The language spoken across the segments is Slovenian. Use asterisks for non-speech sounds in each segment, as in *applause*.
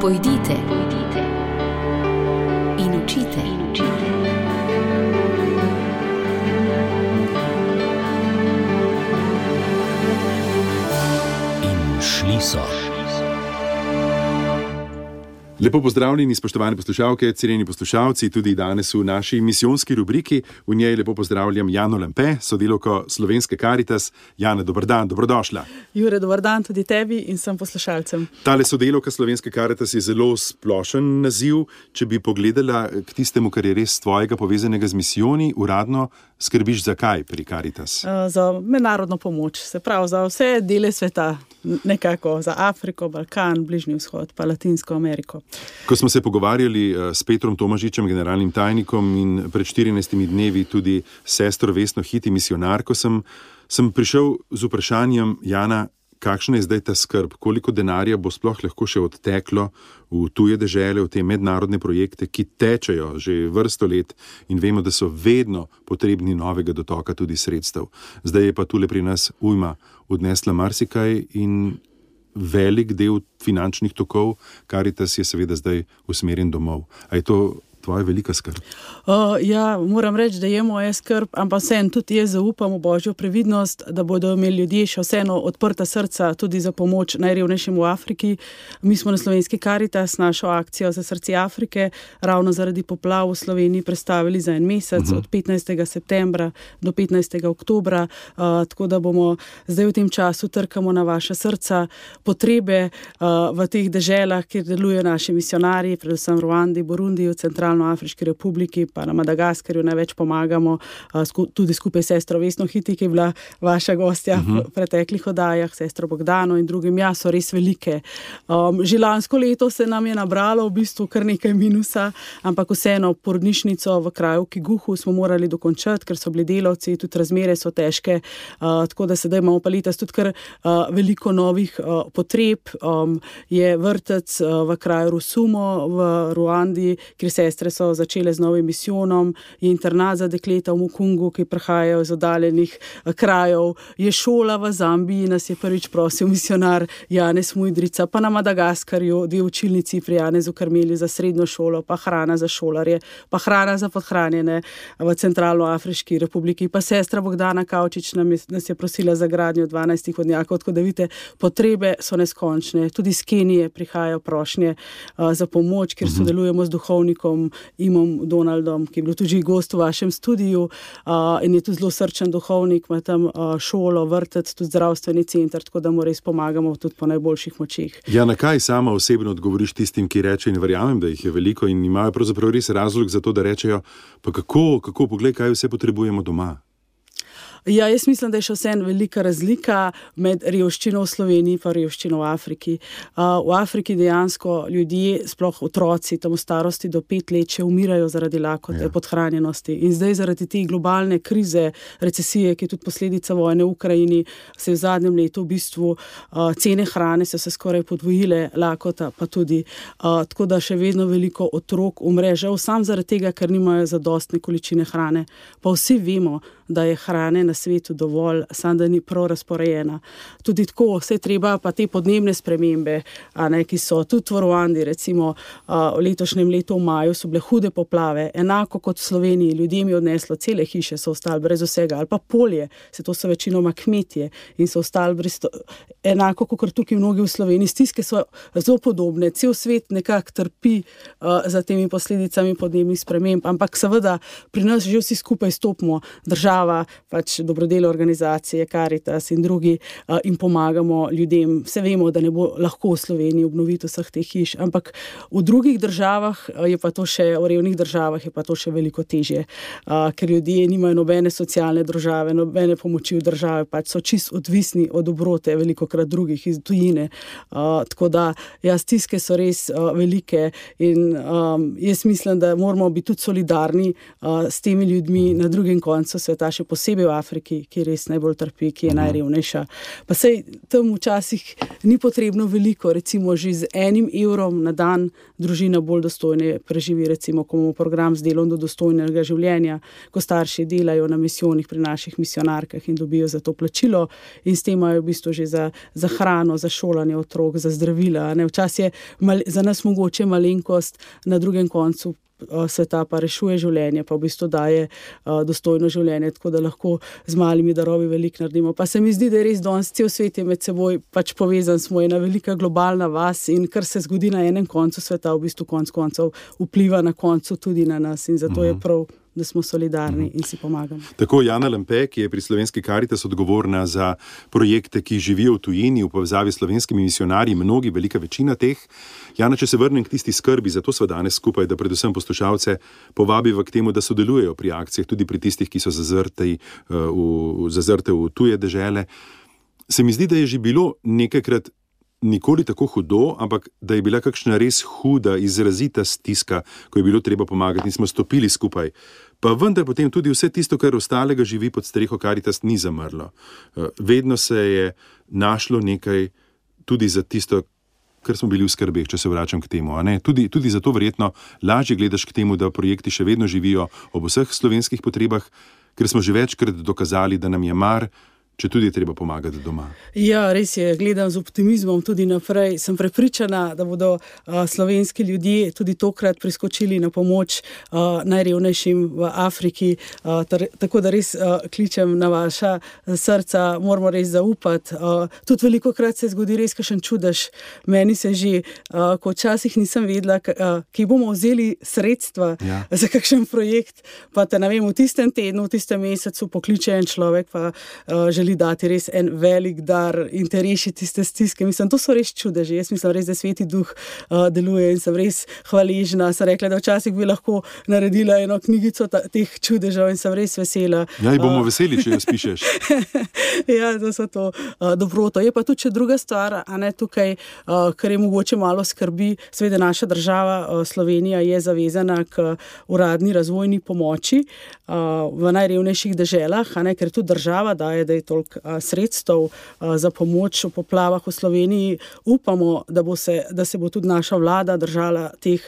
Pojdite, pojdite in učite. In učite. In šli so. Lepo pozdravljeni, spoštovane poslušalke, cenjeni poslušalci, tudi danes v naši misijonski rubriki. V njej lepo pozdravljam Jano Lempe, sodelovko Slovenske Karitas. Jana, dober dan, dobrodošla. Jure, dober dan tudi tebi in vsem poslušalcem. Tale sodelovka Slovenske Karitas je zelo splošen naziv. Če bi pogledala k tistemu, kar je res tvojega povezanega z misijoni, uradno skrbiš za kaj pri Karitas? Uh, za mednarodno pomoč, se pravi za vse dele sveta, nekako za Afriko, Balkan, Bližnji vzhod, pa Latinsko Ameriko. Ko smo se pogovarjali eh, s Petrom Tomažičem, generalnim tajnikom, in pred 14 dnevi tudi sestro Vesno Hiti, misionarko, sem, sem prišel z vprašanjem Jana. Kakšna je zdaj ta skrb, koliko denarja bo sploh lahko še odteklo v tuje države, v te mednarodne projekte, ki tečejo že vrsto let in vemo, da so vedno potrebni novega dotoka tudi sredstev. Zdaj je pa tu le pri nas ujma odnesla marsikaj in velik del finančnih tokov, kar je je seveda zdaj usmerjen domov. A je to tvoja velika skrb? Uh, ja, moram reči, da je moja skrb, ampak vseeno tudi jaz zaupam v božjo previdnost, da bodo imeli ljudje še vseeno odprta srca tudi za pomoč najrevnejšim v Afriki. Mi smo na slovenski Karitas našo akcijo za srce Afrike ravno zaradi poplav v Sloveniji predstavili za en mesec, uh mhm. -huh. od 15. septembra do 15. oktobra. Uh, tako da bomo zdaj v tem času trkamo na vaše srca, potrebe uh, v teh deželah, kjer delujejo naši misionarji, predvsem v Ruandi, Burundiju, centralno. Centralnoafriški republiki, pa na Madagaskarju največ pomagamo, tudi skupaj s sestro Vesno Hiti, ki je bila vaša gostja uh -huh. v mhm. preteklih oddajah, sestro Bogdano in drugim. Ja, so res velike. Um, že lansko leto se nam je nabralo v bistvu kar nekaj minusa, ampak vseeno porodnišnico v kraju Kiguhu smo morali dokončati, ker so bili delavci, tudi razmere so težke. Uh, tako da sedaj imamo pa letos tudi kar uh, veliko novih uh, potreb. Um, je vrtec uh, v kraju Rusumo v Ruandi, kjer se sestre so začele z novim misijonom, je internat za dekleta v Mukungu, ki prihajajo iz oddaljenih eh, krajev, je šola v Zambiji, nas je prvič prosil misionar Janez Mujdrica, pa na Madagaskarju, dve učilnici pri Janezu Karmeli za srednjo šolo, pa hrana za šolarje, pa hrana za podhranjene v Centralnoafriški republiki, pa sestra Bogdana Kaučič nam je, nas je prosila za gradnjo 12 hodnjakov, tako da vidite, potrebe so neskončne. Tudi iz Kenije prihajajo prošnje uh, za pomoč, ker mhm. sodelujemo z duhovnikom Imom Donaldom, ki je bil tudi gost v vašem studiu uh, in je tudi zelo srčen duhovnik, ima tam uh, šolo, vrtec, tudi zdravstveni center, tako da mu res pomagamo tudi po najboljših močeh. Ja, na kaj sama osebno odgovoriš tistim, ki rečejo in verjamem, da jih je veliko in imajo pravzaprav res razlog za to, da rečejo, pa kako, kako pogled, kaj vse potrebujemo doma. Ja, jaz mislim, da je še vseeno velika razlika med revščino v Sloveniji in revščino v Afriki. Uh, v Afriki dejansko ljudje, sploh otroci, tam v starosti do pet let, še umirajo zaradi lakote, ja. podhranjenosti. In zdaj, zaradi te globalne krize, recesije, ki je tudi posledica vojne v Ukrajini, se je v zadnjem letu v bistvu uh, cene hrane se skoraj podvojile, lakota pa tudi. Uh, tako da še vedno veliko otrok umre, žal sam zaradi tega, ker nimajo zadostne količine hrane. Pa vsi vemo, da je hrane na svetu dovolj, samo da ni prav razporejena. Tudi tako, vse treba pa te podnebne spremembe, ne, ki so tudi v Ruandi, recimo v letošnjem letu v maju, so bile hude poplave, enako kot v Sloveniji, ljudem je odneslo cele hiše, so ostali brez vsega, ali pa polje, se to so večinoma kmetje in so ostali brez to, enako kot tukaj mnogi v Sloveniji. Stiske so zelo podobne, cel svet nekako trpi uh, za temi posledicami podnebnih sprememb, ampak seveda pri nas že vsi skupaj stopimo državo država, pač dobrodelne organizacije, Karitas in drugi, in pomagamo ljudem. Vse vemo, da ne bo lahko v Sloveniji obnoviti vseh teh hiš, ampak v drugih državah, je pa to še v revnih državah, je pa to še veliko težje, ker ljudje nimajo nobene socialne države, nobene pomoči v državi, pač so čist odvisni od obrote, veliko krat drugih iz tujine. Tako da, ja, stiske so res velike in jaz mislim, da moramo biti tudi solidarni s temi ljudmi na drugem koncu sveta še posebej v Afriki, ki res najbolj trpi, ki je mm. najrevnejša. Pa se tam včasih ni potrebno veliko, recimo že z enim evrom na dan družina bolj dostojno preživi, recimo, ko imamo program z delom do dostojnega življenja, ko starši delajo na misijonih pri naših misionarkah in dobijo za to plačilo in s tem imajo v bistvu že za, za hrano, za šolanje otrok, za zdravila. Včasih je mal, za nas mogoče malenkost, na drugem koncu sveta pa rešuje življenje, pa v bistvu daje uh, dostojno življenje, tako da lahko z malimi darovi veliko naredimo. Pa se mi zdi, da je res danes cel svet med seboj pač povezan, smo ena velika globalna vas in kar se zgodi na enem koncu sveta, v bistvu konc koncev vpliva na koncu tudi na nas in zato uh -huh. je mhm. prav da smo solidarni mhm. in si pomagamo. Tako Jana Lempe, ki je pri slovenski karitas odgovorna za projekte, ki živijo v tujini v povezavi s slovenskimi misionarji, mnogi, velika večina teh. Jana, če se vrnem k tisti skrbi, zato smo danes skupaj, da predvsem poslušalce povabiva k temu, da sodelujejo pri akcijah, tudi pri tistih, ki so zazrti eh, v, zazrte v tuje države. Se mi zdi, da je že bilo nekajkrat nikoli tako hudo, ampak da je bila kakšna res huda, izrazita stiska, ko je bilo treba pomagati in smo stopili skupaj. Pa vendar potem tudi vse tisto, kar ostalega živi pod streho Karitas, ni zamrlo. Eh, vedno se je našlo nekaj tudi za tisto, kar smo bili v skrbeh, če se vračam k temu. Tudi, tudi zato verjetno lažje gledaš k temu, da projekti še vedno živijo ob vseh slovenskih potrebah, ker smo že večkrat dokazali, da nam je mar če tudi je treba pomagati doma. Ja, res je, gledam z optimizmom tudi naprej. Sem prepričana, da bodo uh, slovenski ljudje tudi tokrat priskočili na pomoč uh, najrevnejšim v Afriki. Uh, tar, tako da res uh, kličem na vaša srca, moramo res zaupati. Uh, tudi veliko krat se zgodi res kakšen čudež. Meni se že, uh, ko včasih nisem vedela, uh, ki bomo vzeli sredstva ja. za kakšen projekt, pa te ne vem, v tistem tednu, v tistem mesecu pokliče en človek, pa uh, želi želi dati res en velik dar in te rešiti tiste stiske. Mislim, to so res čudeži. Jaz mislim, res, da sveti duh uh, deluje in sem res hvaležna. Sem rekla, da včasih bi lahko naredila eno knjigico ta, teh čudežev in sem res vesela. Ja, in bomo uh, veseli, če jo spišeš. *laughs* ja, da so to uh, dobroto. Je pa tudi še druga stvar, a ne tukaj, uh, kar je mogoče malo skrbi. Sveda naša država, uh, Slovenija, je zavezana k uradni razvojni pomoči uh, v najrevnejših deželah, ne, ker tudi država daje, da je to toliko sredstev za pomoč v poplavah v Sloveniji. Upamo, da, se, da se bo tudi naša vlada držala teh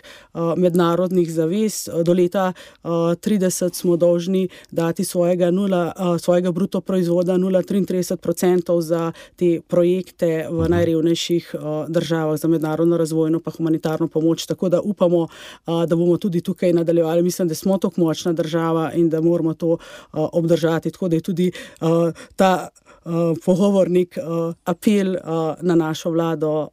mednarodnih zavez. Do leta 2030 smo dolžni dati svojega, nula, svojega bruto proizvoda 0,33% za te projekte v mhm. najrevnejših državah za mednarodno razvojno pa humanitarno pomoč. Tako da upamo, da bomo tudi tukaj nadaljevali. Mislim, da smo tako močna država in da moramo to obdržati. Tako da je tudi ta pogovornik, uh, apel uh, na našo vlado.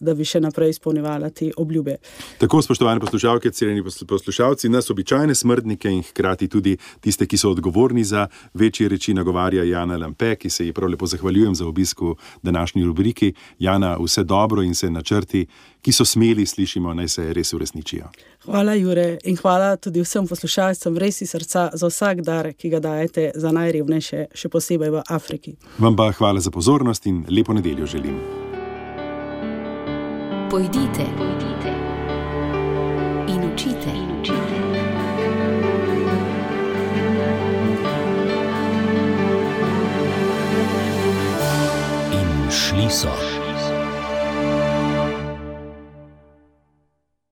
Da bi še naprej izpolnjevala te obljube. Tako, spoštovane poslušalke, cenjeni poslušalci, nas običajne smrtnike in hkrati tudi tiste, ki so odgovorni za večje reči, nagovarja Jana Lampe, ki se ji prav lepo zahvaljujem za obisk v današnji rubriki. Jana, vse dobro in se načrti, ki so smeli, slišimo, naj se res uresničijo. Hvala, Jure, in hvala tudi vsem poslušalcem, res iz srca za vsak dar, ki ga dajete za najrevnejše, še posebej v Afriki. Vam pa hvala za pozornost in lepo nedeljo želim. Pojdite, pojdite in učite. In učite. In šli so.